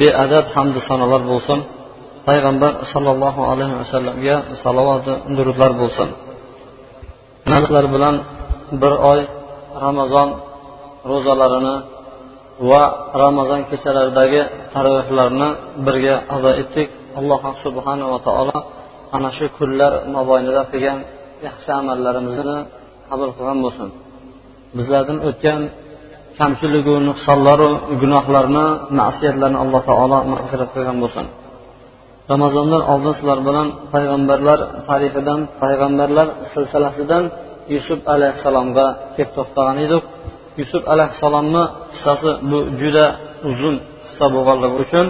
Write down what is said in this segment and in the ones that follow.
beadad hamdu sanolar bo'lsin payg'ambar sollallohu alayhi vasallamga salovatu durudlar bo'lsin. Sizlar bilan bir oy ramazon ro'zalarini va ramazon kechalaridagi taravehlarni birga ado etdik. Alloh subhanava taolo ana shu kunlar mobaynida qilgan yaxshi amallarimizni qabul qilgan bo'lsin. Bizlardan o'tgan kamchiligu nuqsonlaru gunohlarni ma'siyatlarni alloh taolo mag'firat qilgan bo'lsin. Ramazondan oldin sizlar bilan payg'ambarlar tarixidan payg'ambarlar silsilasidan yusuf alayhissalomga kelib to'xtagan edik. Yusuf alayhissalomni qissasi bu juda uzun qissa bo'lganligi uchun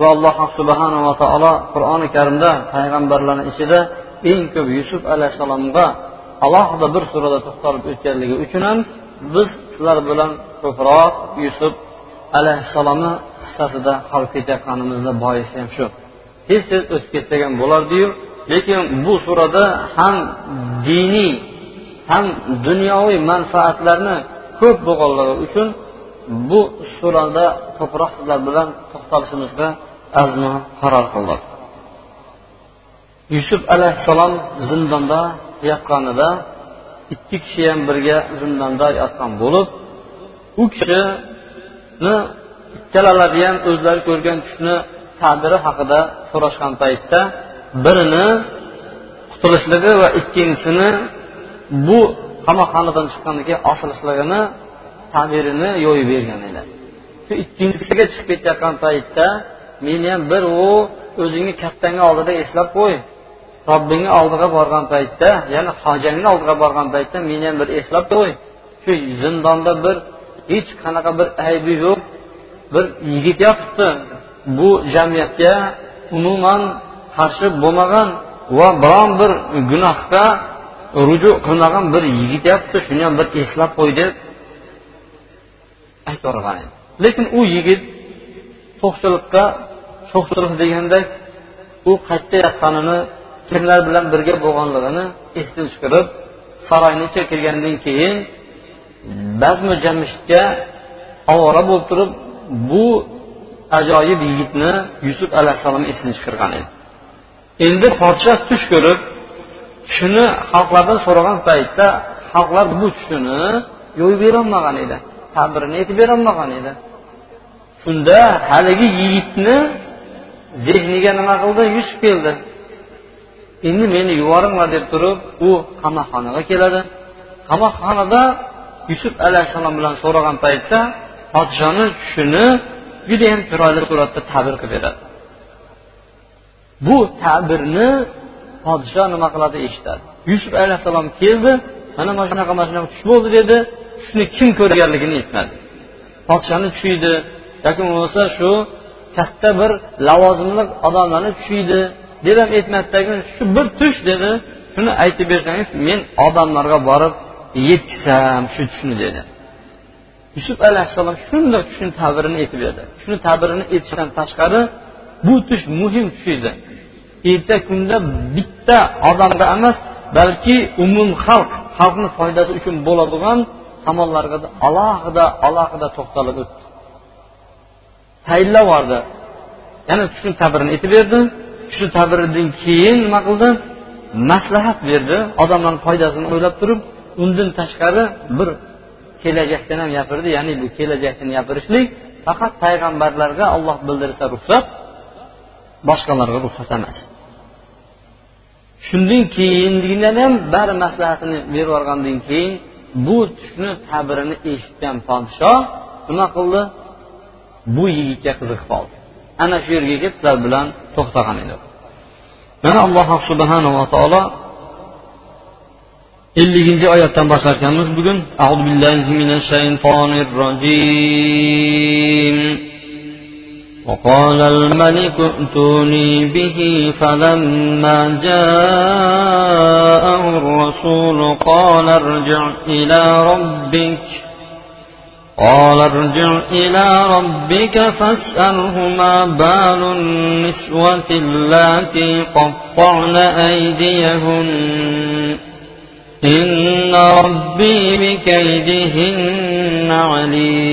va alloh subhanava taolo qur'oni karimda payg'ambarlarni ichida eng ko'p yusuf alayhissalomga alohida bir surada to'xtalib o'tganligi uchun ham biz sizlar bilan ko'proq yusuf alayhissalomni qissasida qolib ketayotganimizni boisi ham shu. Tez tez o'tib ketsak ham bo'lardiyu lekin bu surada ham diniy ham dunyoviy manfaatlarni ko'p bo'lganligi uchun bu surada ko'proq sizlar bilan to'xtalishimizga azmi qaror qildik. Yusuf alayhissalom zindonda yotganida ikki kishi ham birga zindonda yotgan bo'lib u kishini ikkalalari ham o'zlari ko'rgan tushni ta'biri haqida so'rashgan paytda birini qutulishligi va ikkinchisini bu qamoqxonadan chiqqandan keyin osilishligini tabirini yo'yib bergan edi. Shu ikkinchisiga chiqib ketayotgan paytda meni ham bir u o'zingni kattangni oldida eslab qo'y. Robbingni oldiga borgan paytda ya'ni hojangni oldiga borgan paytda meni ham bir eslab qo'y. Shu zindonda bir hech qanaqa bir aybi yo'q bir yigit yotibdi. Bu jamiyatga umuman qarshi bo'lmagan va biron bir gunohga ruju qilmagan bir yigit yotibdi. Shuni ham bir eslab qo'y deb aytib yuborgan edi. Lekin u yigit to'qchilikqa sho'xchilik deganda u qayerda yotganini kimlar bilan birga bo'lganligini esdan chiqarib saroyni ichiga kirgandan keyin bazmi jamshidga ovora bo'lib turib bu ajoyib yigitni yusuf alayhissalom esdan chiqargan edi. Endi podshoh tush ko'rib shuni xalqlardan so'ragan paytda xalqlar bu tushini yo'yib berolmagan edi tabirini aytib berolmagan edi. Shunda haligi yigitni zehniga nima qildi? Yusuf keldi. Endi meni yuboringlar deb turib u qamoqxonaga keladi. Qamoqxonada yusuf alayhissalom bilan so'ragan paytda podshoni tushini judayam chiroyli suratda ta'bir qilib beradi. Bu ta'birni podsho nima qiladi eshitadi. Yusuf alayhissalom keldi mana mana shunaqa mana shunaqa tush bo'ldi dedi. Tushni kim ko'rganligini aytmadi. Podshoni tushi edi yoki bo'lmasa shu katta bir lavozimli odamlarni tushi edi deb ham shu bir tush dedi shuni aytib bersangiz men odamlarga borib yetkazsam shu tushni dedi. Yusuf alayhissalom shundoq tushni tabirini aytib berdi. Shuni tabirini aytishdan tashqari bu tush muhim tush edi. Erta kunda bitta odamga emas balki umum xalq xalqni foydasi uchun bo'ladigan tomonlarga alohida alohida to'xtalib o'tdi. Tayinlab yubordi. Yana tushni tabirini aytib berdi. Shu tabiridan keyin nima qildi? Maslahat berdi. Odamlarni foydasini o'ylab turib undan tashqari bir kelajakdan ham gapirdi. Ya'ni bu kelajakni gapirishlik faqat payg'ambarlarga olloh bildirsa ruxsat boshqalarga ruxsat emas. Shundan keyingidan ham bari maslahatini berib yuborgandan keyin bu tushni tabirini eshitgan podshoh nima qildi? Bu yigitga qiziqib qoldi. Ana shu yerga kelib sizlar bilan to'xtagan edi mana alloh subhanava taolo elliginchi oyatdan boshlarkanmiz bugun auzu billahi minash shaytonir rojim وقال الملك ائتوني به فلما جاءه الرسول قال ارجع إلى ربك قال ارجع إلى ربك فاسأله ما بال النسوة اللاتي قطعن أيديهن. إن ربي بكيدهن عليم.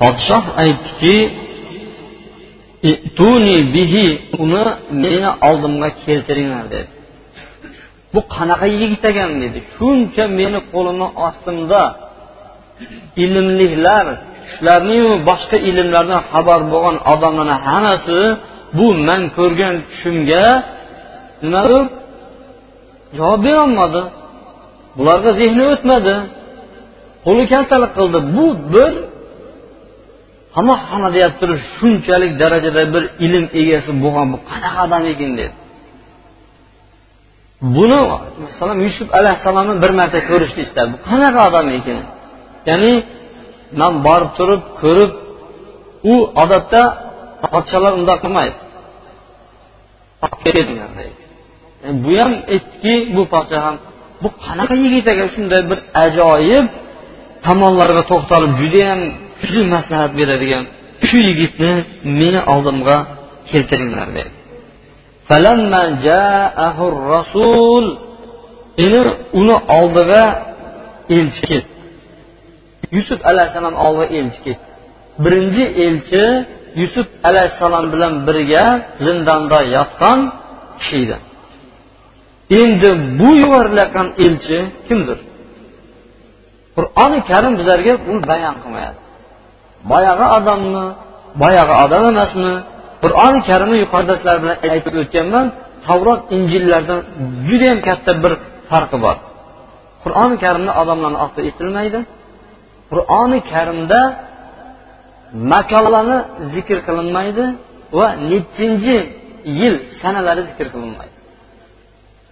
Podshoh aytdiki tuni bihi uni meni oldimga keltiringlar dedi. Bu qanaqa yigit ekan dedi. Shuncha meni qo'limni ostimda ilmliklar tushlarniyu boshqa ilmlardan xabar bo'lgan odamlarni hammasi bu man ko'rgan tushimga nimadir javob berolmadi. Bularga zehni o'tmadi. Qo'li kaltalik qildi. Bu bir hamma hamma deyapti turib shunchalik darajada bir ilm egasi bo'lgan bu qanaqa odam ekan dedi. Buni masalan yusuf alayhissalomni bir marta ko'rishni istadi bu qanaqa odam ekan? Ya'ni man borib turib ko'rib u odatda podsholar undoq qilmaydi. Bu ham aytdiki bu podsho ham. Bu qanaqa yigit ekan? Shunday bir ajoyib tomonlarga to'xtalib judayam kuchli maslahat beradigan shu yigitni meni oldimga keltiringlar dedi rasul endi uni oldiga elchi ketdi. Yusuf alayhissalom oldiga elchi ketdi. Birinchi elchi yusuf alayhissalom bilan birga zindonda yotgan kishi edi. Endi bu yuborilayotgan elchi kimdir? Qur'oni karim bizlarga uni bayon qilmayapti. Boyagi odammi boyagi odam emasmi? Qur'oni karimni yuqorida sizlar bilan aytib o'tganman tavrot injillardan judayam katta bir farqi bor. Qur'oni karimni odamlarni oti aytilmaydi qur'oni karimda makonlarni zikr qilinmaydi va nechinchi yil sanalari zikr qilinmaydi.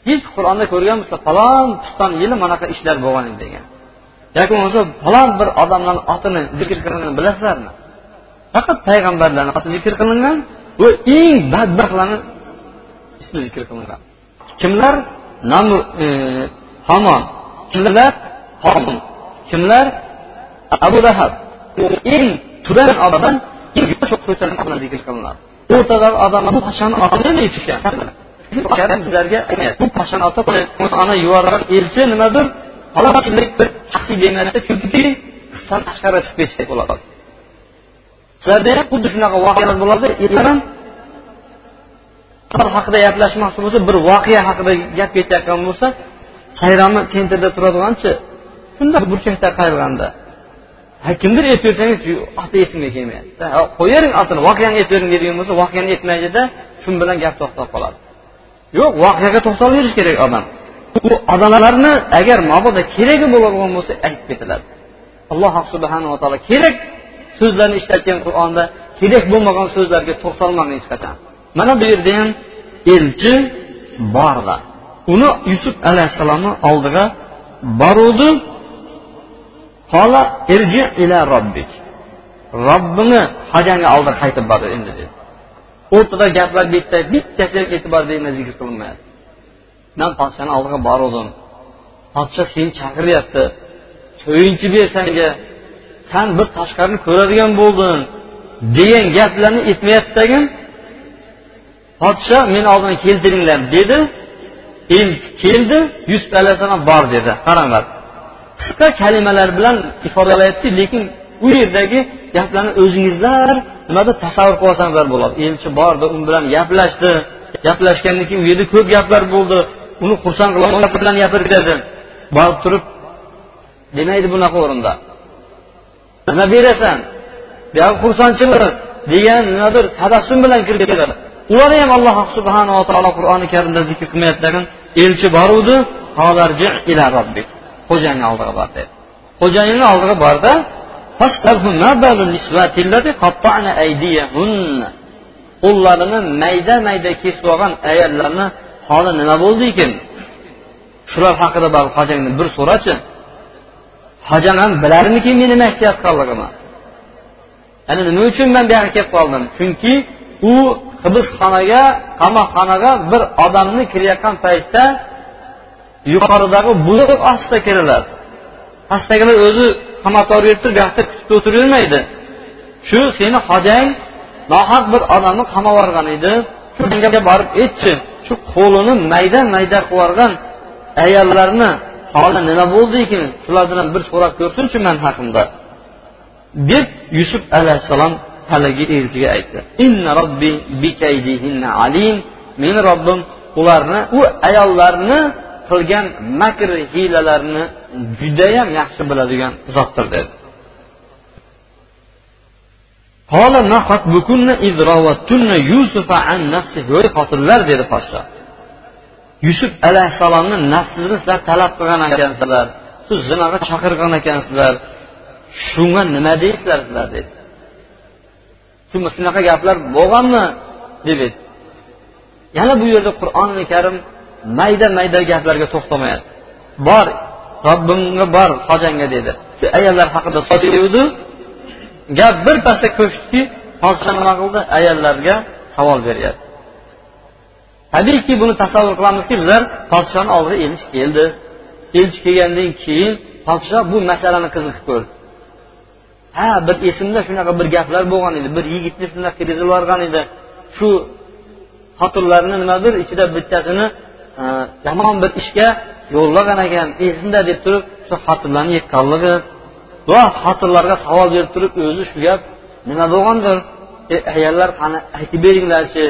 Hech qur'onda ko'rganmizda falon piston yili manaqa ishlar bo'lgan edi degan. Yoki bo'lmasa falon bir odamlarni otini zikr qilinganini bilasizlarmi? Faqat payg'ambarlarni oti zikr qilingan bu eng badbaxtlarni ismi zikr qilingan kimlar? E, hamon. Kimlar? Homun kimlar? Abu lahab. Eng tuban odam eng yosh ko'tarilgan zikr qilinadi o'rtadagi odamlar bu pashani otini tushgan bizlarga bu pashani ota ana yuborgan elchi nimadir bir haqiqiy demayapti chunki qisdan tashqari chiqib ketishday bo'ladi. Sizlarda xuddi shunaqa voqealar bo'ladi. Yaman haqida gaplashmoqchi bo'lsa bir voqea haqida gap ketayotgan bo'lsa sayrami kentida turadiganchi shunda burchakda qayg'anda. Kimdir aytib bersangiz oti esimga kelmayapti. Qo'yavering otini voqeani aytib bering deydigan bo'lsa voqeani aytmaydida shu bilan gap to'xtab qoladi. Yo'q voqeaga to'xtalaverish kerak odam. U odamlarni agar mabodo keragi bo'ladigan bo'lsa aytib ketiladi. Alloh subhanava taolo kerak so'zlarni ishlatgan qur'onda kerak bo'lmagan so'zlarga to'xtalmadi hech qachon. Mana bu yerda ham elchi bordi uni yusuf alayhissalomni oldiga boruvdi. Hola irji ila robbik. Robbini xojangni oldiga qaytib bordi endi dedi. O'rtada gaplar bitta bittasi ham e'tibor bermay zikr qilinmayapti man podshani oldiga boruvdim. Podsha seni chaqiryapti to'yinchi ber sanga san bir tashqarini ko'radigan bo'lding degan gaplarni aytmayapti tagin podsho meni oldimga keltiringlar dedi. Elchi keldi yusuf alayhissalom bor dedi. Qaranglar. Qisqa kalimalar bilan ifodalayapti lekin u yerdagi gaplarni o'zingizlar nimada tasavvur qilib olsanglar bo'ladi. Elchi bordi u bilan gaplashdi. Gaplashgandan keyin u yerda ko'p gaplar bo'ldi. Uni xursand qilib bilan gapirgadi borib turib demaydi bunaqa o'rinda. Nima berasan? Buyog'i xursandchilik degan nimadir tabassum bilan kirib keladi ularni ham alloh subhanava taolo qur'oni karimda zikr qilmayaptilarin elchi boruvdi xo'jayinni oldiga bor dedi. Xo'jayinni oldiga borda qo'llarini mayda mayda kesib olgan ayollarni holi nima bo'ldi ekan? Shular haqida borib hojangni bir so'rachi. Hojam ham bilarmikin meni nima ishlayotganligimni ana nima uchun man bu yoqqa kelib qoldim? Chunki u hibsxonaga qamoqxonaga bir odamni kirayotgan paytda yuqoridagi buzuq ostida kiriladi pastdagilar o'zi qamoqda yurib turib bu yoqda kutib o'tiravermaydi shu seni hojang nohaq bir odamni qamab yuborgan edi. Shunga borib aytchi shu qo'lini mayda mayda qilib yuborgan ayollarni holi nima bo'ldi ekan? Shulardan bir so'rab ko'rsinchi man haqimda. Deb yusuf alayhissalom haligi elchiga aytdi. Inna robbi bikaydihinna alim. Meni robbim ularni u ayollarni qilgan makr hiylalarini judayam yaxshi biladigan zotdir dedi. Xotinlar dedi podsho. Yusuf alayhissalomni nafsini sizlar talab qilgan ekansizlar shu zinoga chaqirgan ekansizlar. Shunga nima deysizlar sizlar dedi. Shunaqa gaplar bo'lganmi deb edi. Yana bu yerda qur'oni karim mayda mayda gaplarga to'xtamayapti. Bor robbimga bor xojangga dedi. Shu ayollar haqida sotyapti gap birpasda ko'chdiki podsho nima qildi ayollarga savol beryapti. Tabiiyki buni tasavvur qilamizki bizlar podshoni oldiga elchi keldi. Elchi kelgandan keyin podsho bu masalani qiziqib ko'rdi. Ha bir esimda shunaqa bir gaplar bo'lgan edi bir yigitni shunday kirgizib yuborgan edi. Shu xotinlarni nimadir ichida bittasini e, yomon bir ishga yo'llagan ekan esimda deb turib shu xotinlarni yiqqanligi va xotinlarga savol berib turib o'zi shu gap nima bo'lgandir? E, ayollar qani aytib beringlarchi?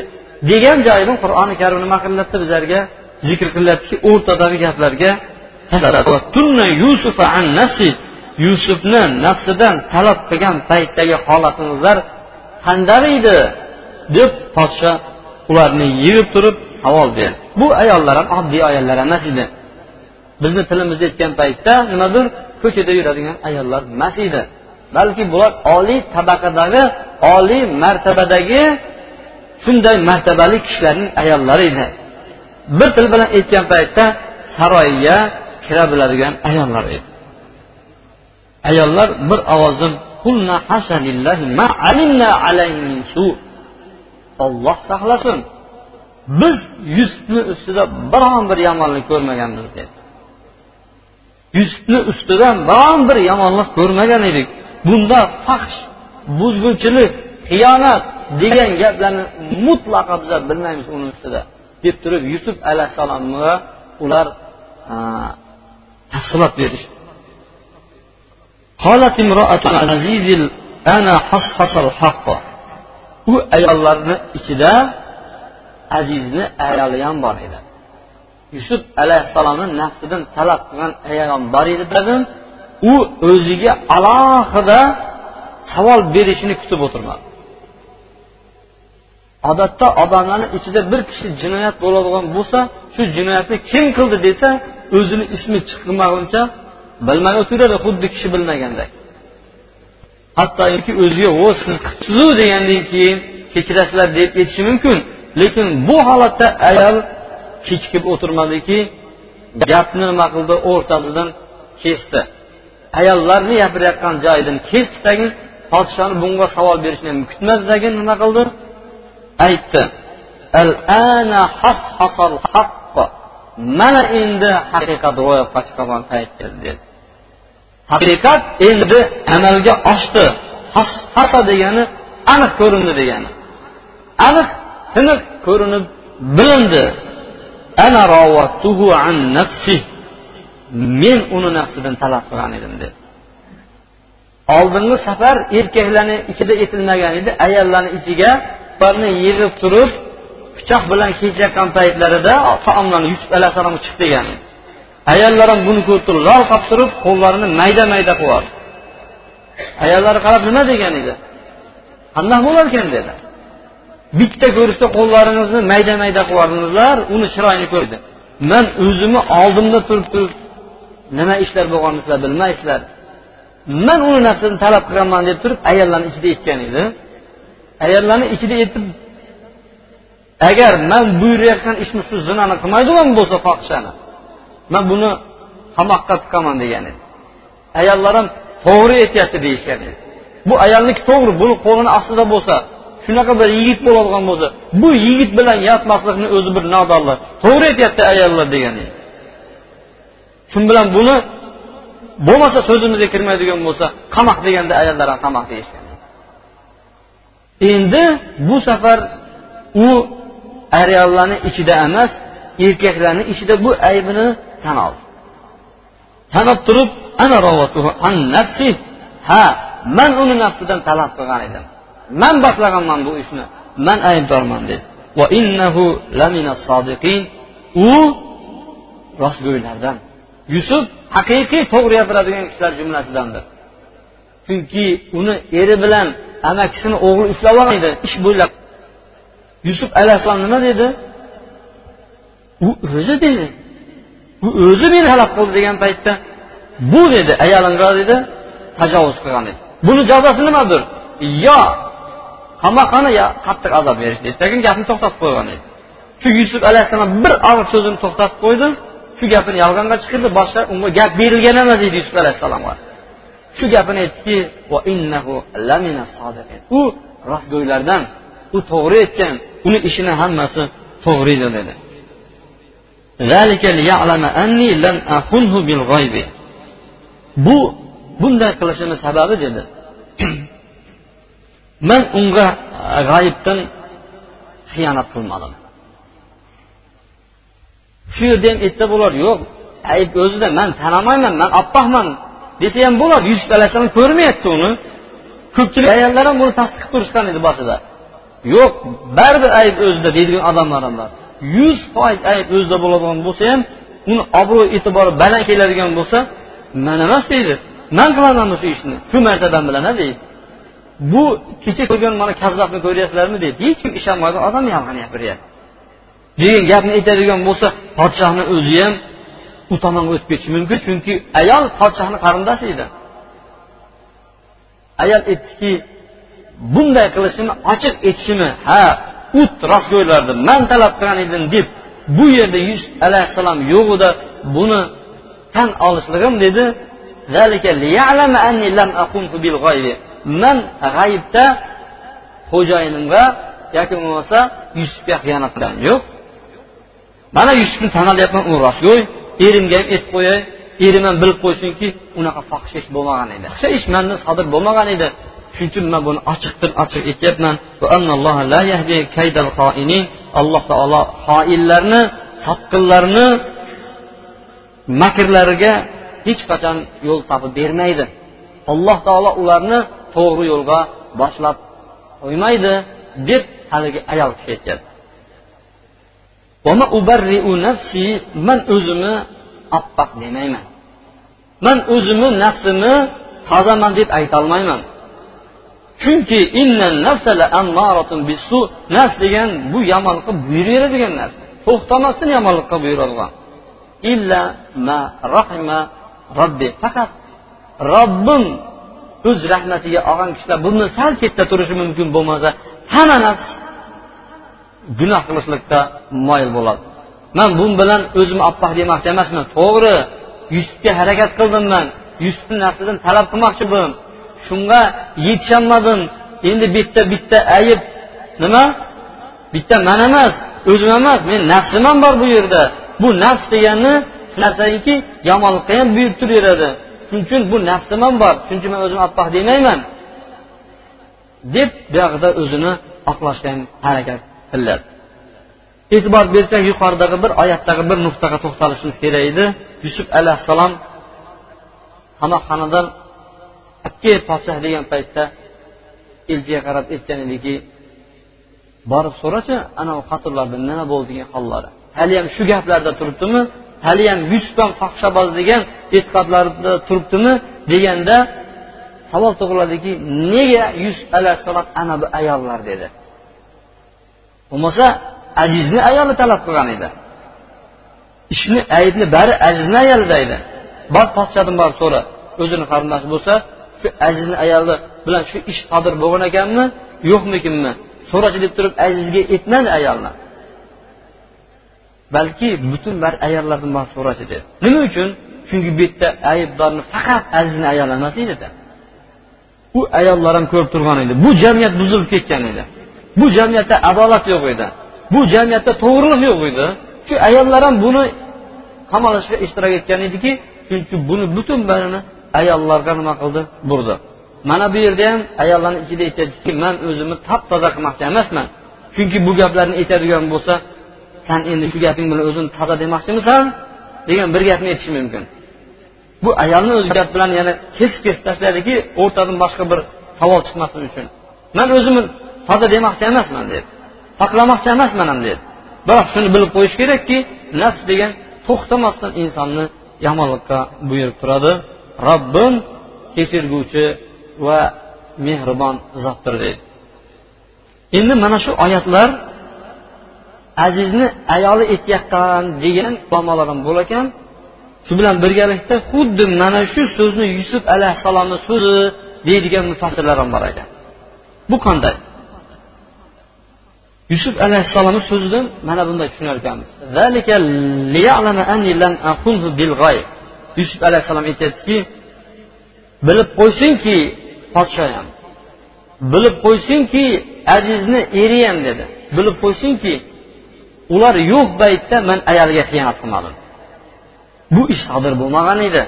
Degan joyini qur'oni karim nima qilyapti? Bizlarga zikr qilyaptiki o'rtadagi gaplarga yusufni nafsidan talab qilgan paytdagi holatingizlar qanday edi? deb podsho ularni yig'ib turib savol berdi. Bu ayollar ham oddiy ayollar emas edi. Bizni tilimizda aytgan paytda nimadir ko'chada yuradigan ayollar emas edi. Balki bular oliy tabaqadagi oliy martabadagi shunday martabali kishilarning ayollari edi. Bir til bilan aytgan paytda saroyga kira biladigan ayollar edi. Ayollar bir ovozdan olloh saqlasin. Biz yusufni ustida biron bir yomonlik ko'rmaganmiz dedi. Yusufni ustidan biron bir yomonlik ko'rmagan edik. Bunda faxsh buzg'unchilik xiyonat degan gaplarni mutlaqo bizlar bilmaymiz uni ustida deb turib yusuf alayhissalomga ular tafsilot berishdi قالت امرأة العزيز أنا حصحص الحق u ayollarni ichida azizni ayoli ham bor edi yusuf alayhissalomni nafsidan talab qilgan ayol ham bor edi dedim u o'ziga alohida savol berishini kutib o'tirmadi Odatda odamlarni ichida bir kishi jinoyat bo'ladigan bo'lsa shu jinoyatni kim qildi desa o'zini ismi chiqmaguncha bilmay o'tiradi xuddi kishi bilmagandek. Hattoki o'ziga o siz qilibsizu degandan keyin kechirasizlar deb aytishi mumkin. Lekin bu holatda ayol kechikib o'tirmadiki gapni nima qildi o'rtasidan kesdi. Ayollarni gapirayotgan joyidan kesdi tagin podshoni bunga savol berishni kutmasdagi nima qildi? Aytdi. Mana endi haqiqat ro'yobga chiqadigan payt keldi dedi. Haqiqat endi amalga oshdi. Hasa degani aniq ko'rindi degani. Aniq tiniq ko'rinib bilindi. Ana an nafsi. Men uni nafsidan talab qilgan edim dedi. Oldingi safar erkaklarni ichida etilmagan edi ayollarni ichiga ularni yig'ib turib pichoq bilan kechayotgan paytlarida taomlarni yusuf alayhissalom chiq degan ayollar ham buni ko'rib turib lol qolib turib qo'llarini mayda mayda qilyapti ayollari qarab nima degan edi? Qandaq bo'larkan dedi. Bitta ko'rishda qo'llaringizni mayda mayda qilib uni chiroyini ko'rdi. Man o'zimni oldimda turib turib nima ishlar bo'lganini sizlar bilmaysizlar. Man uni narsani talab qilganman deb turib ayollarni ichida aytgan edi. Ayollarni ichida aytib agar man buyurayotgan ishni shu zinani qilmaydigan bo'lsa fohishani man buni qamoqqa tiqaman degan edi. Ayollar ham to'g'ri aytyapti deyishgan edi. Bu ayolniki to'g'ri buni qo'lini ostida bo'lsa shunaqa bir yigit bo'ladigan bo'lsa bu yigit bilan yotmaslikni o'zi bir nodonlik to'g'ri aytyapti ayollar degan shu bilan buni bo'lmasa so'zimizga kirmaydigan bo'lsa qamoq deganda ayollar ham qamoq deyishgan. Endi bu safar u ayollarni ichida emas erkaklarni ichida bu aybini tan oldi. Tan olib turib ha man uni nafsidan talab qilgan edim. Man boshlaganman bu ishni. Man aybdorman dedi. U rostgo'ylardan. Yusuf haqiqiy to'g'ri gapiradigan kishilar jumlasidandir. Chunki uni eri bilan amakisini o'g'li ushlab olgan edi ish bo'ylab. Yusuf alayhissalom nima dedi? U o'zi dedi. U o'zi meni halok qildi degan paytda bu dedi ayolimga dedi tajovuz qilgan dedi. Buni jazosi nimadir? Yo qamoqxona yo qattiq azob berish dedi. Lekin gapni to'xtatib qo'ygan edi shu yusuf alayhissalom bir og'iz so'zini to'xtatib qo'ydi shu gapini yolg'onga chiqirdi boshqa unga gap berilgan emas edi yusuf alayhissalomga. Shu gapini aytdiki u rostgo'ylardan u to'g'ri aytgan uni ishini hammasi to'g'ri edi dedi bu bunday qilishini sababi dedi. Man unga g'ayibdan xiyonat qilmadim. Shu yerda ham aytsa bo'lar yo'q ayb o'zida man tanamayman man oppoqman. Desa ham bo'ladi. Yusuf alayhissalom ko'rmayapti uni. Ko'pchilik ayollar ham buni tasdiq qilib turishgan edi boshida. Yo'q baribir ayb o'zida deydigan odamlar ham bor. Yuz foiz ayb o'zida bo'ladigan bo'lsa ham uni obro' e'tibori baland keladigan bo'lsa man emas deydi. Man qilaman shu ishni. Shu martabam bilan deydi. Bu kecha ko'rgan mana kazzobni ko'ryapsizlarmi deydi. Hech kim ishonmaydi odam yolg'on gapiryapti degan gapni aytadigan bo'lsa podshohni o'zi ham u tomonga o'tib ketishi mumkin chunki ayol podshohni qarindoshi edi. Ayol aytdiki bunday qilishini ochiq aytishini ha ut rostgo'ylarni man talab qilgan edim deb bu yerda yusuf alayhissalom yo'g'ida buni tan olishligim dedi. Man g'ayibda xo'jayinimga yoki bo'lmasa yusufga xiyonat qilganim yo'q. Mana yusufni tan olyapman u rostgo'y. Erimga ham aytib qo'yay erim ham bilib qo'ysinki unaqa fohish ish bo'lmagan edi. O'sha ish manda sodir bo'lmagan edi. Shuning uchun man buni ochiqdan ochiq aytyapman alloh taolo xoinlarni sotqinlarni makrlariga hech qachon yo'l topib bermaydi. Alloh taolo ularni to'g'ri yo'lga boshlab qo'ymaydi deb haligi ayol kishi aytyapti. Man o'zimni oppoq demayman man o'zimni nafsimni tozaman deb aytolmayman chunki nafs degan bu yomonlikqa buyuraveradigan narsa to'xtamasdan yomonlikqa buyuradigan illa ma rahima robbi faqat robbim o'z rahmatiga olgan kishilar bundan sal chetda turishi mumkin bo'lmasa hamma nafs gunoh qilishlikda moyil bo'ladi. Man bu bilan o'zimni oppoq demoqchi emasman. To'g'ri yusufga harakat qildim man. Yusufni nafsidan talab qilmoqchi bo'ldim shunga yetisholmadim. Endi bitta bitta ayb nima? Bitta man emas o'zim emas men nafsim ham bor bu yerda. Bu nafs deganni narsaki yomonlikqa ham buyurib turaveradi. Shuning uchun bu nafsim ham bor. Shuning uchun man o'zimni oppoq demayman. Deb buyog'ida o'zini oqlashga harakat illat. E'tibor bersak yuqoridagi bir oyatdagi bir nuqtaga to'xtalishimiz kerak edi. Yusuf alayhissalom qamoqxonadan ikki podshoh degan paytda elchiga qarab aytgan ediki borib so'rachi anavi xotinlardan nima bo'ldi degan hollari? Haliyam shu gaplarda turibdimi? Haliyam yusufdan fohishaboz degan e'tiqodlarda turibdimi? deganda savol tug'iladiki nega yusuf alayhissalom ana bu ayollar? dedi. Bo'lmasa azizni ayoli talab qilgan edi. Ishni aybni bari azizni ayolida edi bor podshodan borib so'ra o'zini qarindoshi bo'lsa shu azizni ayoli bilan shu ish sodir bo'lgan ekanmi yo'qmikinmi so'rachi deb turib azizga aytmadi ayolni balki butun bari ayollardan borib so'rachi dedi nima uchun? Chunki bu yerda aybdorni faqat azizni ayoli emas edida u u ayollar ham ko'rib turgan edi. Bu jamiyat buzilib ketgan edi. Bu jamiyatda adolat yo'q edi. Bu jamiyatda to'g'rilik yo'q edi. Shu ayollar ham buni qamalishga ishtirok etgan ediki chunki buni butun barini ayollarga nima qildi? Burdi. Mana bu yerda ham ayollarni ichida aytyaptiki man o'zimni tap toza qilmoqchi emasman. Chunki bu gaplarni aytadigan bo'lsa san endi shu gaping bilan o'zini toza demoqchimisan? degan bir gapni aytishi mumkin. Bu ayolni o'zi gap bilan yana kesib kesib tashladiki o'rtadan boshqa bir savol chiqmasligi uchun. Man o'zimni toza demoqchi emasman deb. Saqlamoqchi emasman ham deb. Biroq shuni bilib qo'yish kerakki nafs degan to'xtamasdan insonni yomonlikqa buyurib turadi. Robbim kechirguvchi va mehribon zotdir deydi endi mana shu oyatlar azizni ayoli aytayotgan degan ulamolar ham bo'lar ekan. Shu bilan birgalikda xuddi mana shu so'zni yusuf alayhissalomni so'zi deydigan mufassirlar ham bor ekan. Bu qanday? Yusuf alayhissalomni so'zidan mana bunday tushunar ekanmiz yusuf alayhissalom aytyaptiki bilib qo'ysinki podshoham bilib qo'ysinki azizni eri ham dedi. Bilib qo'ysinki ular yo'q paytda man ayoliga xiyonat qilmadim. Bu ish sodir bo'lmagan edi.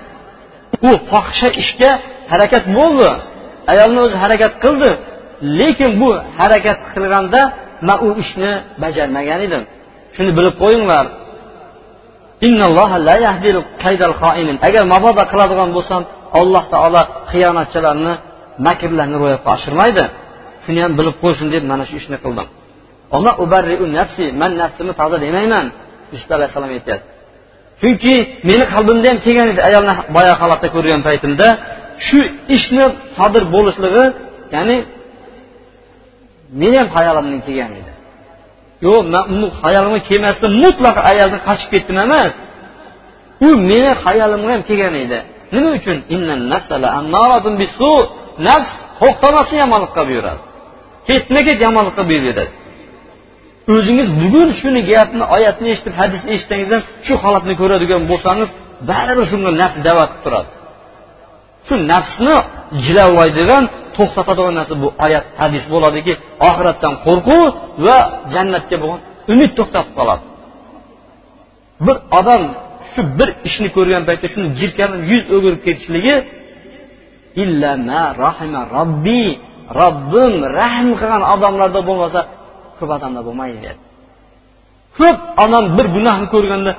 U fohisha ishga harakat bo'ldi. Ayolni o'zi harakat qildi. Lekin bu harakat qilganda man u ishni bajarmagan edim. Shuni bilib qo'yinglar. Agar mabodo qiladigan bo'lsam alloh taolo xiyonatchilarni makrlarni ro'yobga oshirmaydi. Shuni ham bilib qo'ysin deb mana shu ishni qildim. Nafsi man nafsimni toza demayman yusuf alayhissalom aytyapti. Chunki meni qalbimda ham kelgan edi ayolni boya holatda ko'rgan paytimda. Shu ishni sodir bo'lishligi ya'ni meni ham hayolimdan kelgan edi. Yo'q man uni hayolimga kelmasdan mutlaqo ayoldan qochib ketdim emas. U meni hayolimga ham kelgan edi. Nima uchun? Nafs to'xtamasdan yomonlikqa buyuradi. Ketma ket yomonlikqa buyuraveradi o'zingiz bugun shuni gapni oyatni eshitib hadisni eshitganingizdan shu holatni ko'radigan bo'lsangiz baribir shunga nafs da'vat qilib turadi. Shu nafsni jilovlaydigan to'xtatadigan narsa bu oyat hadis bo'ladiki oxiratdan qo'rquv va jannatga bo'lgan umid to'xtatib qoladi. Bir odam shu bir ishni ko'rgan paytda shuni jirkanib yuz o'girib ketishligi robbi robbim rahm qilgan odamlarda bo'lmasa ko'p odamda bo'lmaydi dedi ko'p odam bir gunohni ko'rganda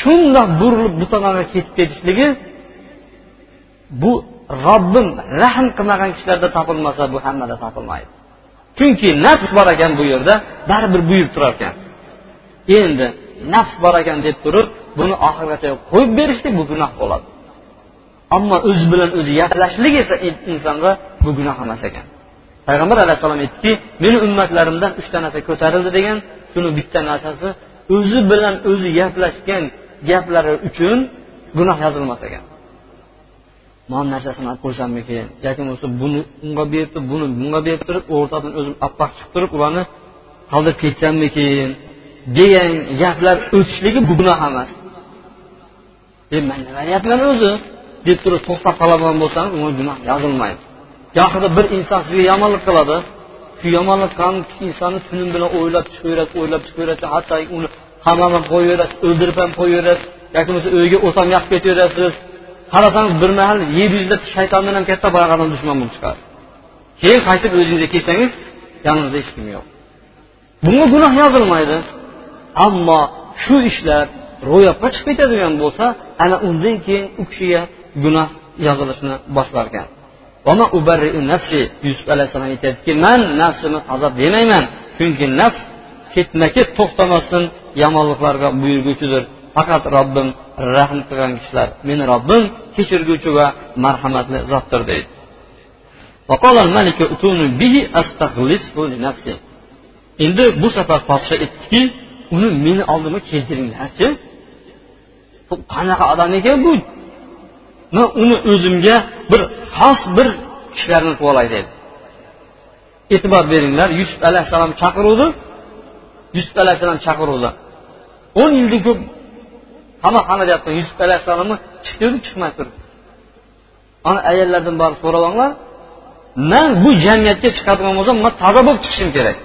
shundoq burilib bu tomonga ketib ketishligi bu robbim rahm qilmagan kishilarda topilmasa bu hammada topilmaydi. Chunki nafs bor ekan bu yerda baribir buyurib turar ekan. Endi nafs bor ekan deb turib buni oxirigacha qo'yib berishlik bu gunoh bo'ladi. Ammo o'zi bilan o'zi gaplashishlik esa insonga bu gunoh emas ekan. Payg'ambar alayhissalom aytdiki meni ummatlarimdan uchta narsa ko'tarildi degan shuni bitta narsasi o'zi bilan o'zi gaplashgan gaplari uchun gunoh yozilmas ekan. Non narsasini olib qo'ysammikin yoki bo'lmasa buni unga berib turib buni bunga berib turib o'rtadan o'zim oppoq chiqib turib ularni qoldirib ketsammikin degan gaplar o'tishligi bu gunoh emas. E man nima o'zi? deb turib to'xtab qoladigan bo'lsangiz unga gunoh yozilmaydi. Gohida bir inson sizga yomonlik qiladi. Shu yomonlik qilgan insonni tunim bilan o'ylab chiqaverasiz o'ylab chiqaverasiz hatto uni qamoqqa ham qo'yaverasiz o'ldirib ham qo'yaverasiz yoki bo'lmasa uyga o't ham yoqib ketaverasiz. Qarasangiz bir mahal yer yuzida shaytondan ham katta boyagi odam dushman bo'lib chiqadi keyin qaytib o'zingizga kelsangiz yoningizda hech kim yo'q. Bunga gunoh yozilmaydi. Ammo shu ishlar ro'yobga chiqib ketadigan bo'lsa ana undan keyin u kishiga gunoh yozilishni boshlar ekan yusuf alayhissalom aytyaptiki man nafsimni azob demayman chunki nafs ketma ket to'xtamasdan yomonliklarga buyurguvchidir faqat robbim rahm qilgan kishilar meni robbim kechirguvchi va marhamatli zotdir deydi. Endi bu safar podsho aytdiki uni meni oldimga keltiringlarchi. Bu qanaqa odam ekan bu? Man uni o'zimga bir xos bir kishilarni qilib olay dedi e'tibor beringlar yusuf alayhissalom chaqiruvdi. Yusuf alayhissalom chaqiruvdi. O'n yildan ko'p hamma deyapti yusuf alayhissalomni chiq chiqmay turibdi ana ayollardan borib so'rab olinglar man bu jamiyatga chiqadigan bo'lsam man toza bo'lib chiqishim kerak.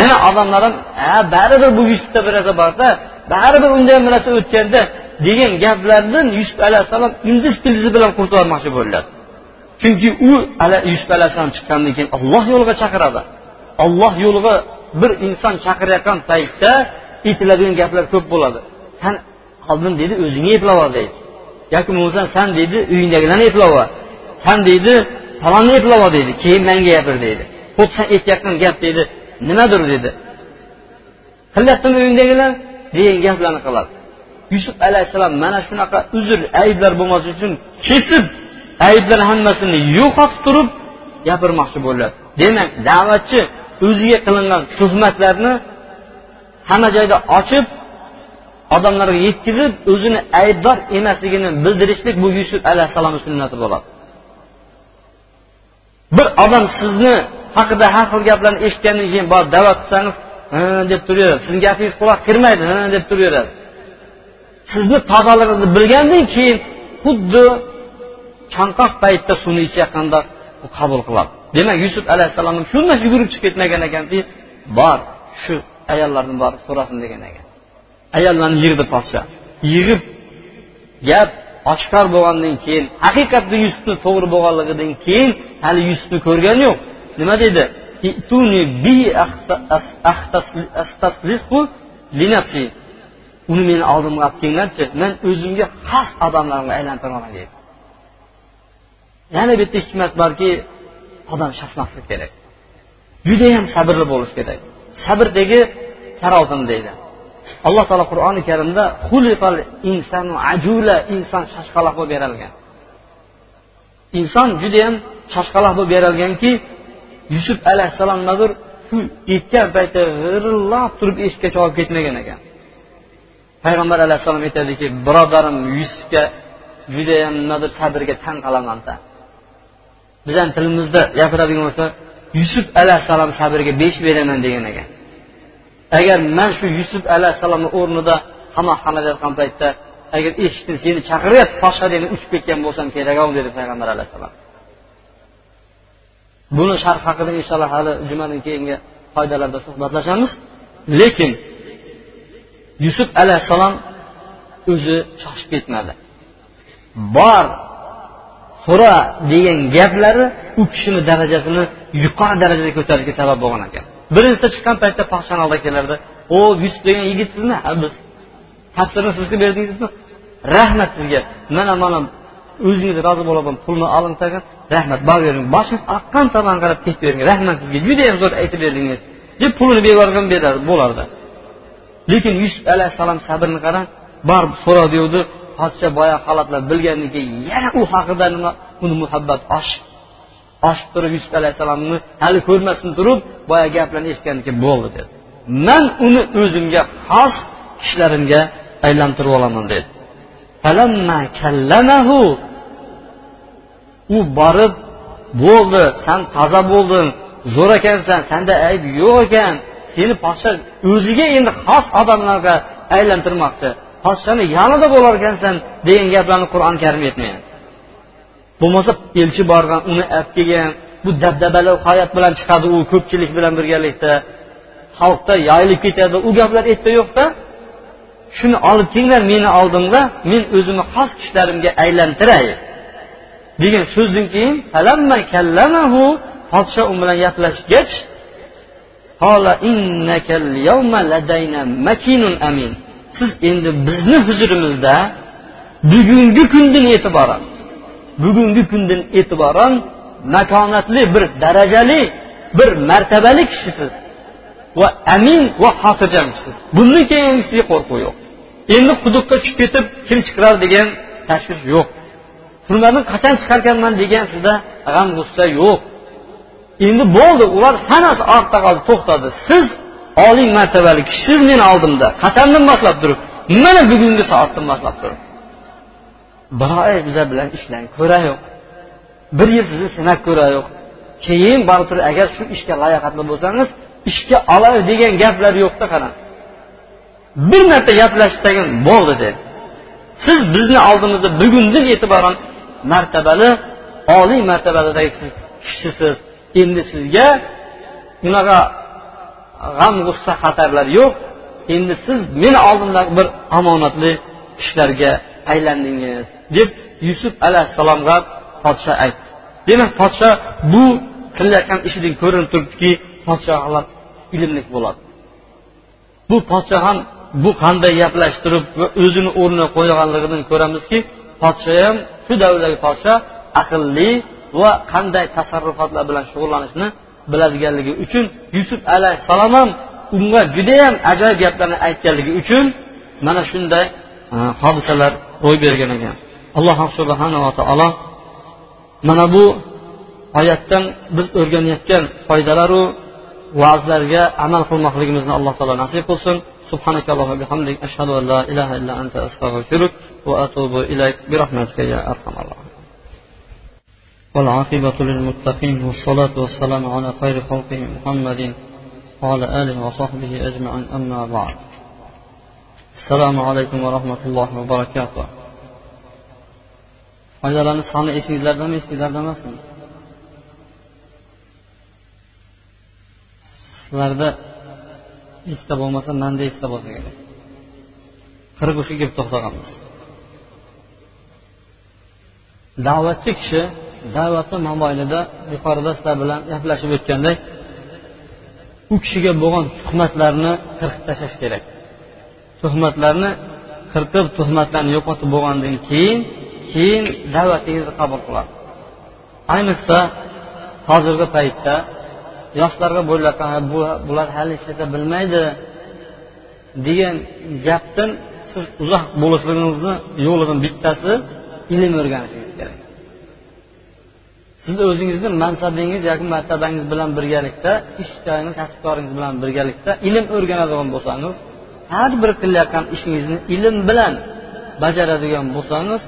Yana odamlar ham ha baribir bu yusufda bir narsa borda baribir unday bir narsa o'tganda degan gaplardan yusuf alayhissalom ingliz tilizi bilan qurtolmoqchi bo'ladi chunki u yusuf alayhissalom chiqqandan keyin olloh yo'liga chaqiradi. Olloh yo'liga bir inson chaqirayotgan paytda aytiladigan gaplar ko'p bo'ladi. San qoldim deydi o'zingni eplab ol deydi yoki bo'lmasam san deydi uyingdagilarni eplab ol. San deydi falonni eplab ol deydi keyin manga gapir deydi xuddi san aytayotgan gap deydi nimadir dedi. Qilyaptimi uyingdagilar? degan gaplarni qiladi. Yusuf alayhissalom mana shunaqa uzr ayblar bo'lmasligi uchun kesib ayblar hammasini yo'qotib turib gapirmoqchi bo'ladi. Demak da'vatchi o'ziga qilingan tuhmatlarni hamma joyda ochib odamlarga yetkazib o'zini aybdor emasligini bildirishlik bu yusuf alayhissalomni sunnati bo'ladi. Bir odam sizni haqida har xil gaplarni eshitgandan keyin borib da'vat qilsangiz deb turaveradi. Sizni gapingiz quloq kirmaydi deb turaveradi. Sizni tozaligingizni bilgandan keyin xuddi chanqoq paytda suvni ichayotganda qabul qiladi. Demak yusuf alayhissalom shunday yugurib chiqib ketmagan ekanki bor shu ayollarni borib so'rasin degan ekan. Ayollarni yig'di podsho. Yig'ib gap oshkor bo'lgandan keyin haqiqatda yusufni to'g'ri bo'lganligidan keyin hali yusufni ko'rgani yo'q. Nima deydi uni meni oldimga olib kelinglarchi man o'zimga xos odamlarga aylantiraman deydi yana bitta hikmat borki odam shoshmaslik kerak. Judayam sabrli bo'lish kerak. Sabrdagi tarotin deydi. Alloh taolo qur'oni karimda insanu ajula inson shoshqaloq bo'lib berilgan inson judayam shoshqaloq bo'lib berilganki yusuf alayhissalom nazur shu yetgan paytda g'irillab turib eshikka olib ketmagan ekan. Payg'ambar alayhissalom aytadiki birodarim yusufga judayam nimadir sabrga tan qolamanda bizani tilimizda gapiradigan bo'lsa yusuf alayhissalom sabrga besh beraman degan ekan. Agar man shu yusuf alayhissalomni o'rnida qamoqxonada yotgan paytda agar eshikdan seni chaqiryapti podsha degan uchib ketgan bo'lsam kerak dedi payg'ambar alayhissalom. Buni sharh haqida inshaalloh hali jumadan keyingi foydalarda suhbatlashamiz. Lekin yusuf alayhissalom o'zi shoshib ketmadi. Bor so'ra degan gaplari u kishini darajasini yuqori darajaga ko'tarishga sabab bo'lgan ekan. бірінші шыққан paytda пақшаны oldiga келерді о юсуп деген yigitsizmi сіз ма біз тапсырма сізге бердіңіз ба рахмет сізге міне мана өзіңіз разы болатын пұлны алыңыз рахмет рахмат бағеріңіз басыңыз аққан таман қарап кетіп бердіңіз рахмет сізге жүдеем зор айтып бердіңіз деп пұлын беріп алған lekin yusuf alayhissalom sabrini qarang. Borib so'radi podsha boyagi holatlar bilgandan keyin yana u haqida nima uni muhabbat oshib oshib turib yusuf alayhissalomni hali ko'rmasdan turib boya gaplarni eshitgandan keyin bo'ldi dedi. Man uni o'zimga xos kishilarimga aylantirib olaman dedi. U borib bo'ldi san toza bo'lding zo'r ekansan sanda ayb yo'q ekan seni podsho o'ziga endi xos odamlarga aylantirmoqchi podshoni yonida bo'lar ekansan degan gaplarni qur'oni karim aytmayapti bo'lmasa elchi borgan uni olib kelgan bu dabdabali hayot bilan chiqadi u ko'pchilik bilan birgalikda. Xalqda yoyilib ketadi u gaplar erta yo'qda. Shuni olib kelinglar meni oldimda men o'zimni xos kishilarimga aylantiray. Degan so'zdan keyin podsho u bilan gaplashgach siz endi bizni huzurimizda bugungi kundan e'tiboran bugungi kundan e'tiboran makonatli bir darajali bir martabali kishisiz va amin va xotirjam kishisiz bundan keyin sizga qo'rquv yo'q. Endi quduqqa tushib ketib kim chiqarar degan tashvish yo'q. Turmadan qachon chiqarkanman degan sizda g'am g'ussa yo'q. Endi bo'ldi ular hammasi ortda qoldi to'xtadi. Siz oliy martabali kishisiz meni oldimda. Qachondan boshlab turib? Mana bugungi soatdan boshlab turib. Bir oy bizlar bilan ishlang ko'rayoq bir yil sizni sinab ko'rayoq keyin borib turib agar shu ishga layoqatli bo'lsangiz ishga olay degan gaplar yo'qda qarang bir marta gaplashishdan bo'ldi dedi siz bizni oldimizda bugundan e'tiboran martabali oliy martabadagi kishisiz. Endi sizga bunaqa g'am g'ussa xatarlar yo'q. Endi siz meni oldimdagi bir omonatli kishilarga aylandingiz. Deb yusuf alayhissalomga podsho aytdi. Demak podsho bu qilayotgan ishidan ko'rinib turibdiki podshohlar ilmli bo'ladi. Bu podsho ham bu qanday gaplashtirib va o'zini o'rniga qo'yganligidan ko'ramizki podsho ham shu davrdagi podsho aqlli va qanday tasarrufotlar bilan shug'ullanishni biladiganligi uchun yusuf alayhissalom ham unga judayam ajoyib gaplarni aytganligi uchun mana shunday e, hodisalar ro'y bergan ekan alloh subhanava taolo mana bu oyatdan biz o'rganayotgan foydalaru va'zlarga amal qilmoqligimizni alloh taolo nasib qilsin سبحانك اللهم وبحمدك أشهد أن لا إله إلا أنت أستغفرك وأتوب إليك برحمتك يا أرحم الراحمين والعاقبة للمتقين والصلاة والسلام على خير خلقه محمد وعلى آله وصحبه أجمعين أما بعد assalomu alaykum va rahmatullohi va barakatuh. Foydalani soni esingizlardami esingizlarda emasmi? Sizlarda esda bo'lmasa manda esda bo'lsa kerak. Qirq uchga kelib to'xtaganmiz. Da'vatchi kishi da'vatni mobaynida yuqorida sizlar bilan gaplashib o'tgandek u kishiga bo'lgan tuhmatlarni qirqib tashlash kerak. Tuhmatlarni qirqib tuhmatlarni yo'qotib bo'lgandan keyin keyin da'vatingizni qabul qiladi. Ayniqsa hozirgi paytda yoshlarga bo'layotgan bular hali hech narsa bilmaydi degan gapdan siz uzoq bo'lishligingizni yo'lidan bittasi ilm o'rganishingiz kerak. Sizni o'zingizni mansabingiz yoki martabangiz bilan birgalikda ish joyingiz kasbkoringiz bilan birgalikda ilm o'rganadigan bo'lsangiz har bir qilayotgan ishingizni ilm bilan bajaradigan bo'lsangiz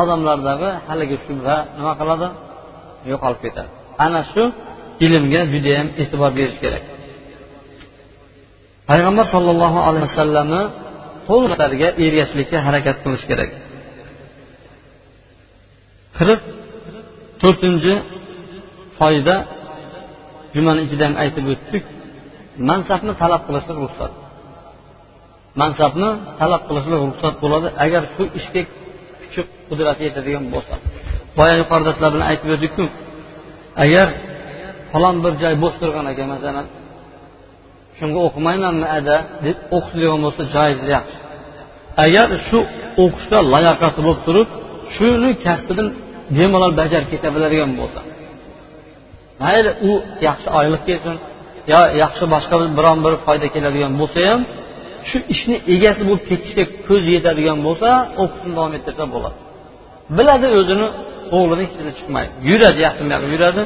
odamlardagi haligi shubha nima qiladi? Yo'qolib ketadi. Ana shu ilmga judayam e'tibor berish kerak. Payg'ambar sollallohu alayhi vasallamni qo'llariga ergashishlikka harakat qilish kerak. Qirq to'rtinchi foyda jumani ichidan aytib o'tdik. Mansabni talab qilishlik ruxsat. Mansabni talab qilishlik ruxsat bo'ladi. Agar shu ishga kuchi qudrati yetadigan bo'lsa. Boya yuqorida sizlar bilan aytib o'tdikku agar falon bir joy bo'sh turgan ekan masalan shunga o'qimaymanmi ada deb o'qiydigan bo'lsa joiz yaxshi. Agar shu o'qishga layoqati bo'lib turib shuni kasbidan bemalol bajarib keta biladigan bo'lsa. Mayli u yaxshi oylik kelsin yo yaxshi boshqa biron bir foyda keladigan bo'lsa ham shu ishni egasi bo'lib ketishga ko'zi yetadigan bo'lsa o'qishni davom ettirsa bo'ladi. Biladi o'zini o'g'lini hech narsa chiqmaydi. Yuradi yaqin yuradi.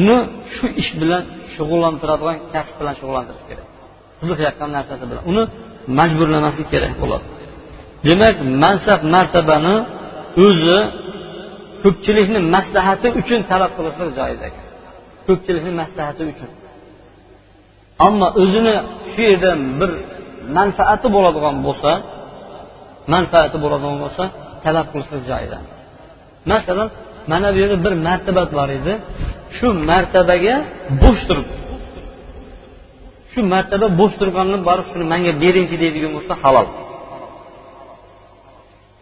Uni shu ish bilan shug'ullantiradigan kasb bilan shug'ullantirish kerak. Qiziqayotgan narsasi bilan. Uni majburlamaslik kerak bo'ladi. Demak mansab martabani o'zi ko'pchilikni maslahati uchun talab qilishlik joiz ekan. Ko'pchilikni maslahati uchun. Ammo o'zini shu yerda bir manfaati bo'ladigan bo'lsa manfaati bo'ladigan bo'lsa talab qilishlik joiz emas masalan mana bu yerda bir martaba bor edi. Shu martabaga bo'sh turibdi. Shu martaba bo'sh turganini borib shuni manga beringchi deydigan bo'lsa halol.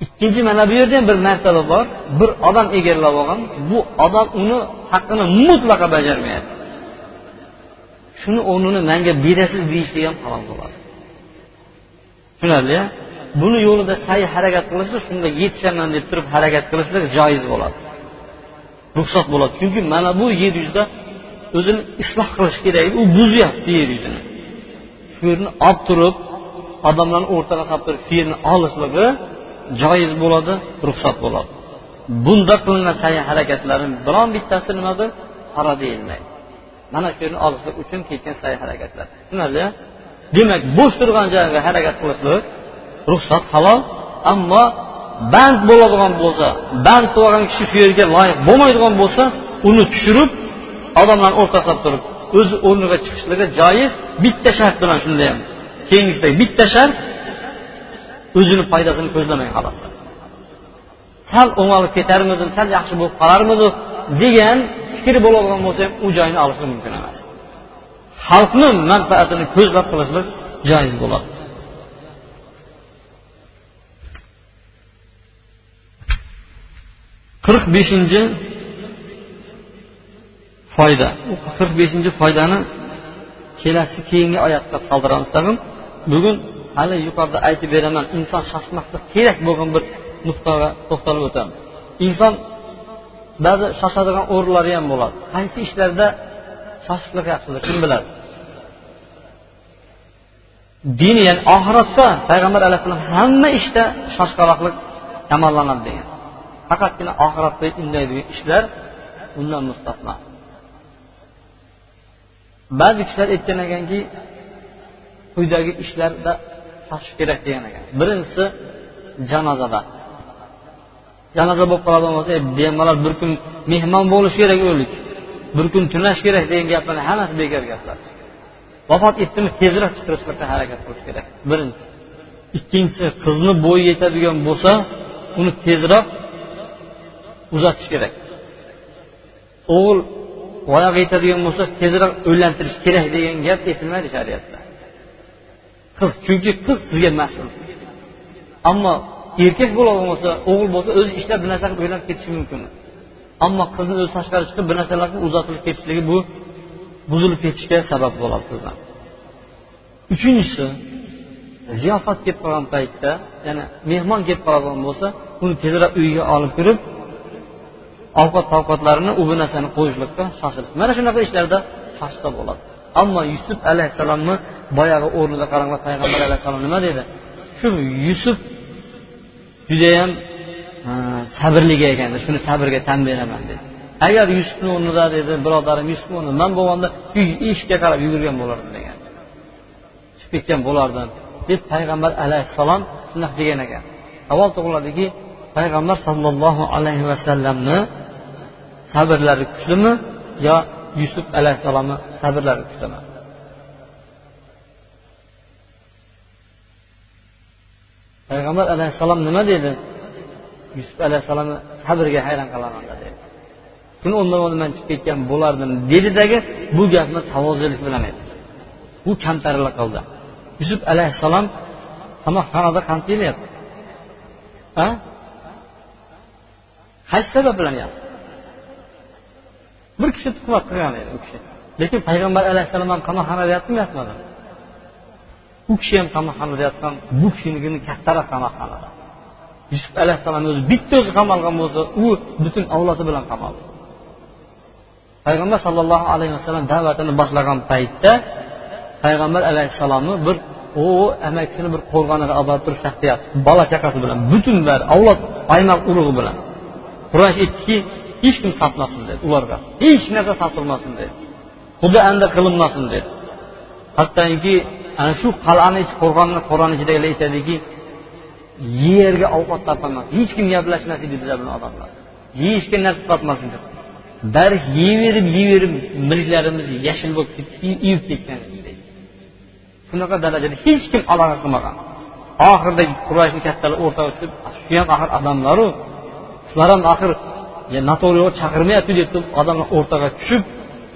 Ikkinchi mana bu yerda ham bir martaba bor. Bir odam egallab olgan. Bu odam uni haqqini mutlaqo bajarmayapti. Shuni o'rnini manga berasiz deyishlik ham halol bo'ladi. Tushunarli buni yo'lida sa'y harakat qilishlik shunga yetishaman deb turib harakat qilishlik joiz bo'ladi. Ruxsat bo'ladi. Chunki mana bu yer yuzida o'zini isloh qilish kerak. U buzyapti yer yuzini. Shu yerni olib turib odamlarni o'rtaga solib turib shu yerni olishligi joiz bo'ladi ruxsat bo'ladi. Bunda qilingan sa'y harakatlarni biron bittasi nimadir harom deyilmaydi. Mana shu yerni olishlik uchun ketgan sa'y harakatlar. Tushunarli demak bo'sh turgan joyga harakat qilishlik ruxsat halol ammo band bo'ladigan bo'lsa band bo'lgan kishi shu yerga loyiq bo'lmaydigan bo'lsa uni tushirib odamlarni o'rtasida turib o'zi o'rniga chiqishligi joiz bitta shart bilan shunda ham. Keyingisida bitta shart o'zini foydasini ko'zlamang holatda sal o'ng'alib ketarmizu sal yaxshi bo'lib qolarmidi degan fikr bo'ladigan bo'lsa ham u joyni olishi mumkin emas. Xalqni manfaatini ko'zlab qilishlik joiz bo'ladi. qirq beshinchi foyda. Qirq beshinchi foydani kelasi keyingi oyatga qoldiramiz. Tag'in bugun hali yuqorida aytib beraman inson shoshmaslik kerak bo'lgan bir nuqtaga to'xtalib o'tamiz. Inson ba'zi shoshadigan o'rinlari ham bo'ladi. Qaysi ishlarda shoshishlik haqida kim biladi? Din ya'ni oxiratda payg'ambar alayhissalom hamma ishda shoshqaloqlik yomonlanadi degan. Faqatgina oxiratda undaydigan ishlar undan mustasno. Ba'zi kishilar aytgan ekanki quyidagi ishlarda shoshish kerak degan ekan. Birinchisi janozada janoza bo'lib qoladigan bo'lsa bemalol bir kun mehmon bo'lishi kerak o'lik. Bir kun tunash kerak degan gaplarni hammasi bekor gaplar. Vafot etdimi tezroq chiqarishga harakat qilish kerak. Birinchisi ikkinchisi qizni bo'yi yetadigan bo'lsa uni tezroq uzatish kerak. O'g'il voyaga yetadigan bo'lsa tezroq uylantirish kerak degan gap aytilmaydi shariatda. Qiz chunki qiz sizga mas'ul. Ammo erkak bo'ladigan bo'lsa o'g'il bo'lsa o'zi ishlab bir narsa qilib uylanib ketishi mumkin. Ammo qizni o'zi tashqari chiqib bir narsalarni uzatilib ketishligi bu buzilib ketishga sabab bo'ladi qizdan uchinchisi ziyofat kelib qolgan paytda ya'ni mehmon kelib qoladigan bo'lsa uni tezroq uyiga olib kirib ovqat ovqatlarini u bu narsani qo'yishlikqa shoshilish mana shunaqa ishlarda shoshsa bo'ladi. Ammo yusuf alayhissalomni boyagi o'rnida qaranglar payg'ambar alayhissalom nima dedi? Shu yusuf judayam sabrli ekan shuni sabrga tan beraman dedi. Agar yusufni o'rnida dedi birodarim yusufni o'rnida man bo'lganda uy eshikka qarab yugurgan bo'lardim degan. Chiqib ketgan bo'lardim deb payg'ambar alayhissalom shunaqa degan ekan. Savol tug'iladiki payg'ambar sollallohu alayhi vasallamni sabrlari kuchlimi yo yusuf alayhissalomni sabrlari kuchlimi? Payg'ambar alayhissalom nima dedi? Yusuf alayhissalomni sabriga hayron qolaman dedi. Buni undan oldin man chiqib ketgan bo'lardim dedidagi bu gapni tavozilik bilan aytdi. Bu kamtarlik qildi yusuf alayhissalom qamoqxonada qancha yil a qaysi sabab bilan yapti bir kishi tuhmat qilgan edi u kishi. Lekin payg'ambar alayhissalom ham qamoqxonada yotdimi yotmadimi? U kishi ham qamoqxonada yotgan bu kishinikini kattaroq qamoqxonada. Yusuf alayhissalomni o'zi bitta o'zi qamalgan bo'lsa u butun avlodi bilan qamaldi payg'ambar sollallohu alayhi vasallam da'vatini boshlagan paytda payg'ambar alayhissalomni bir u amakisini bir qo'rg'oniga olib borib turib shaxtiyapti bola chaqasi bilan butun bari avlod aymoq urug'i bilan. Quraysh aytdiki hech kim sotmasin dedi ularga. Hech narsa sotilmasin dedi. Xudo anda qilinmasin dedi. Hattoki ana shu qal'ani ichi qo'rg'onni qo'rg'on ichidagilar aytadiki yerga ovqat topolmas hech kim gaplashmas edi bizlar bilan odamlar. Yeyishga narsa topmas edi bari yeyverib yeyverib milklarimiz yashil bo'lib ivib ketgan deydi. Shunaqa darajada hech kim aloqa qilmagan. Oxirida qurashni kattalari o'rtaga tushib shu ham axir odamlaru shular ham axir noto'g'ri chaqirmayapti deb turib odamlar o'rtaga tushib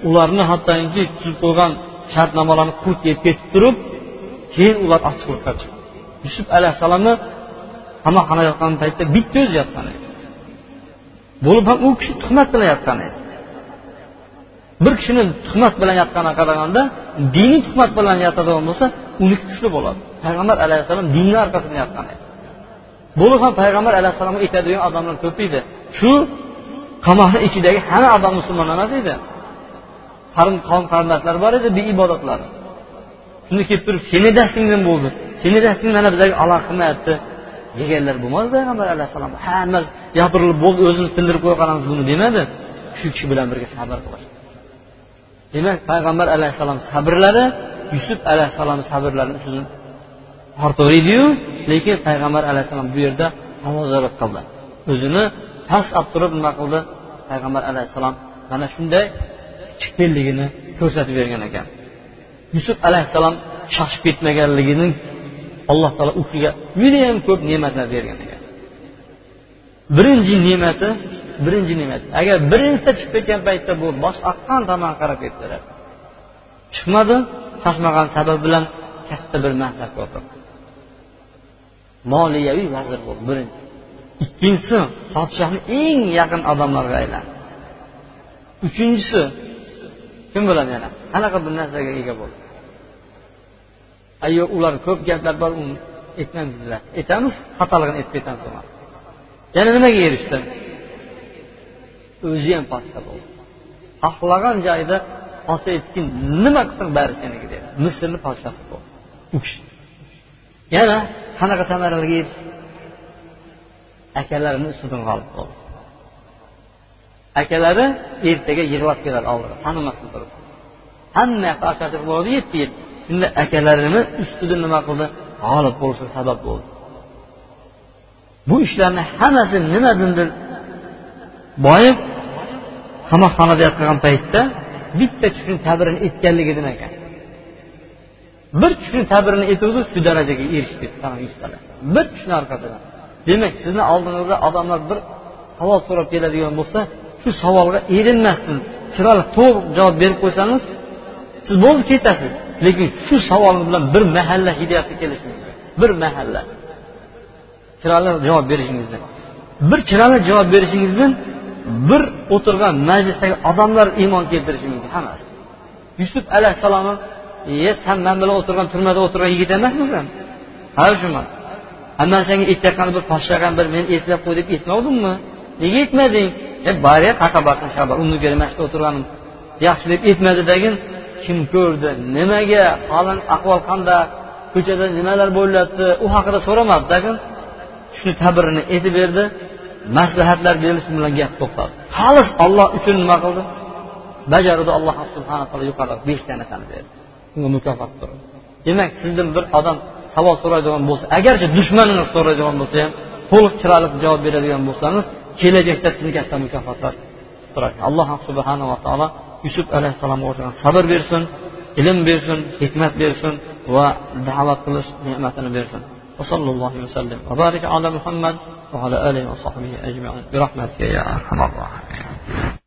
ularni hattoki tuzib qo'ygan shartnomalarni qurt yeb ketib turib keyin ular ochiqlikqa chiqdi. Yusuf alayhissalomni qamoqxona yotgan paytda bitta o'zi yotgan edi. Bo'lib ham u kishi tuhmat bilan yotgan edi. Bir kishini tuhmat bilan yotganiga qaraganda diniy tuhmat bilan yotadigan bo'lsa uniki kuchli bo'ladi. Payg'ambar alayhissalom dinni orqasidan yotgan edi. Bo'lib ham payg'ambar alayhissalomga aytadigan odamlar ko'p edi. Shu qamoqni ichidagi hamma odam musulmon emas edi. Qarin qavm qarindoshlar bor edi beibodatlar. Shunda kelib turib seni dastingdan bo'ldi. Seni dasting mana bizlarga aloqa qilmayapti. Deganlar bo'lmadi payg'ambar alayhissalom. Hammasi gapirilib bo'ldi o'zimiz tindirib qo'ya qolamiz buni demadi. Shu kishi bilan birga sabr qilish. Demak payg'ambar alayhissalom sabrlari yusuf alayhissalomni sabrlarini o'zini ortiq ediyu lekin payg'ambar alayhissalom bu yerda tavozalik qildi. O'zini past olib turib nima qildi? Payg'ambar alayhissalom mana shunday kichikpenligini ko'rsatib bergan ekan. Yusuf alayhissalom shoshib ketmaganligini alloh taolo u kishiga judayam ko'p ne'matlar bergan ekan. Birinchi ne'mati birinchi ne'mat agar birinchita chiqib ketgan paytda bu bosh oqqan tomon qarab ketaveradi chiqmadi shoshmagan sabab bilan katta bir mansabga o'tirdi moliyaviy vazir bo'ldi birinchi. Ikkinchisi podshohni eng yaqin odamlarga aylandi. Uchinchisi kim biladi yana? Qanaqa bir narsaga ega bo'ldi? Ayo ular ko'p gaplar bor uni aytmaymiz bizlar aytamiz xatoligini aytib ketamiz yana nimaga erishdi? O'zi ham podsho bo'ldi. Xohlagan joyida podsho aytgin nima qilsang bari seniki dedi. Misrni podshosi bo'ldi. U kishi. Yana qanaqa samaralarga erishdi? Akalarini ustidan g'olib bo'ldi. Akalari ertaga yig'lab keladi oldiga tanimasdan turib hamma yoqqa ocharchilik bo'ladi yetti yil shunda akalarini ustida nima qildi? G'olib bo'lishi sabab bo'ldi. Bu ishlarni hammasi nimadandir boyib qamoqxonada yotgan paytda bitta tushni tabirini aytganligidan ekan bir tushni tabirini aytuvdi shu darajaga erishdi. Bir tushni orqasidan. Demak sizni oldingizda odamlar bir savol so'rab keladigan bo'lsa shu savolga erinmasdan chiroyli to'g'ri javob berib qo'ysangiz siz bo'ldi ketasiz. Lekin shu savol bilan bir mahalla hidayatga kelish bir mahalla. Chiroyli javob berishingizdan bir chiroyli javob berishingizdan bir o'tirgan majlisdagi odamlar iymon keltirishi mumkin. Hammasi. Yusuf alayhissalomni e san man bilan o'tirgan turmada o'tirgan yigit emasmisan? Ha shuman man senga aytayotgan bir podshohga bir meni eslab qo'y deb aytmovdimmi nega aytmading? E bari qayoqqa borsin shabar uni mana o'tirganim. Yaxshi deb aytmadidagin kim ko'rdi nimaga holing ahvol qanday ko'chada nimalar bo'lyapti u haqida so'ramadi lekin shuni tabirini aytib berdi maslahatlar berilishi bilan gap to'xtadi xolis olloh uchun nima qildi? Bajardi alloh subhana taolo yuqoriroq beshta narsani berdi. Unga mukofot turdi demak sizdan bir odam savol so'raydigan bo'lsa agarchi dushmaningiz so'raydigan bo'lsa ham to'liq chiroyli javob beradigan bo'lsangiz kelajakda sizga katta mukofotlar turadi alloh subhanava taolo yusuf alayhissalomga o'xshagan sabr bersin ilm bersin hikmat bersin va da'vat qilish ne'matini bersin وصلى الله وسلم وبارك على محمد وعلى اله وصحبه اجمعين برحمتك يا ارحم الراحمين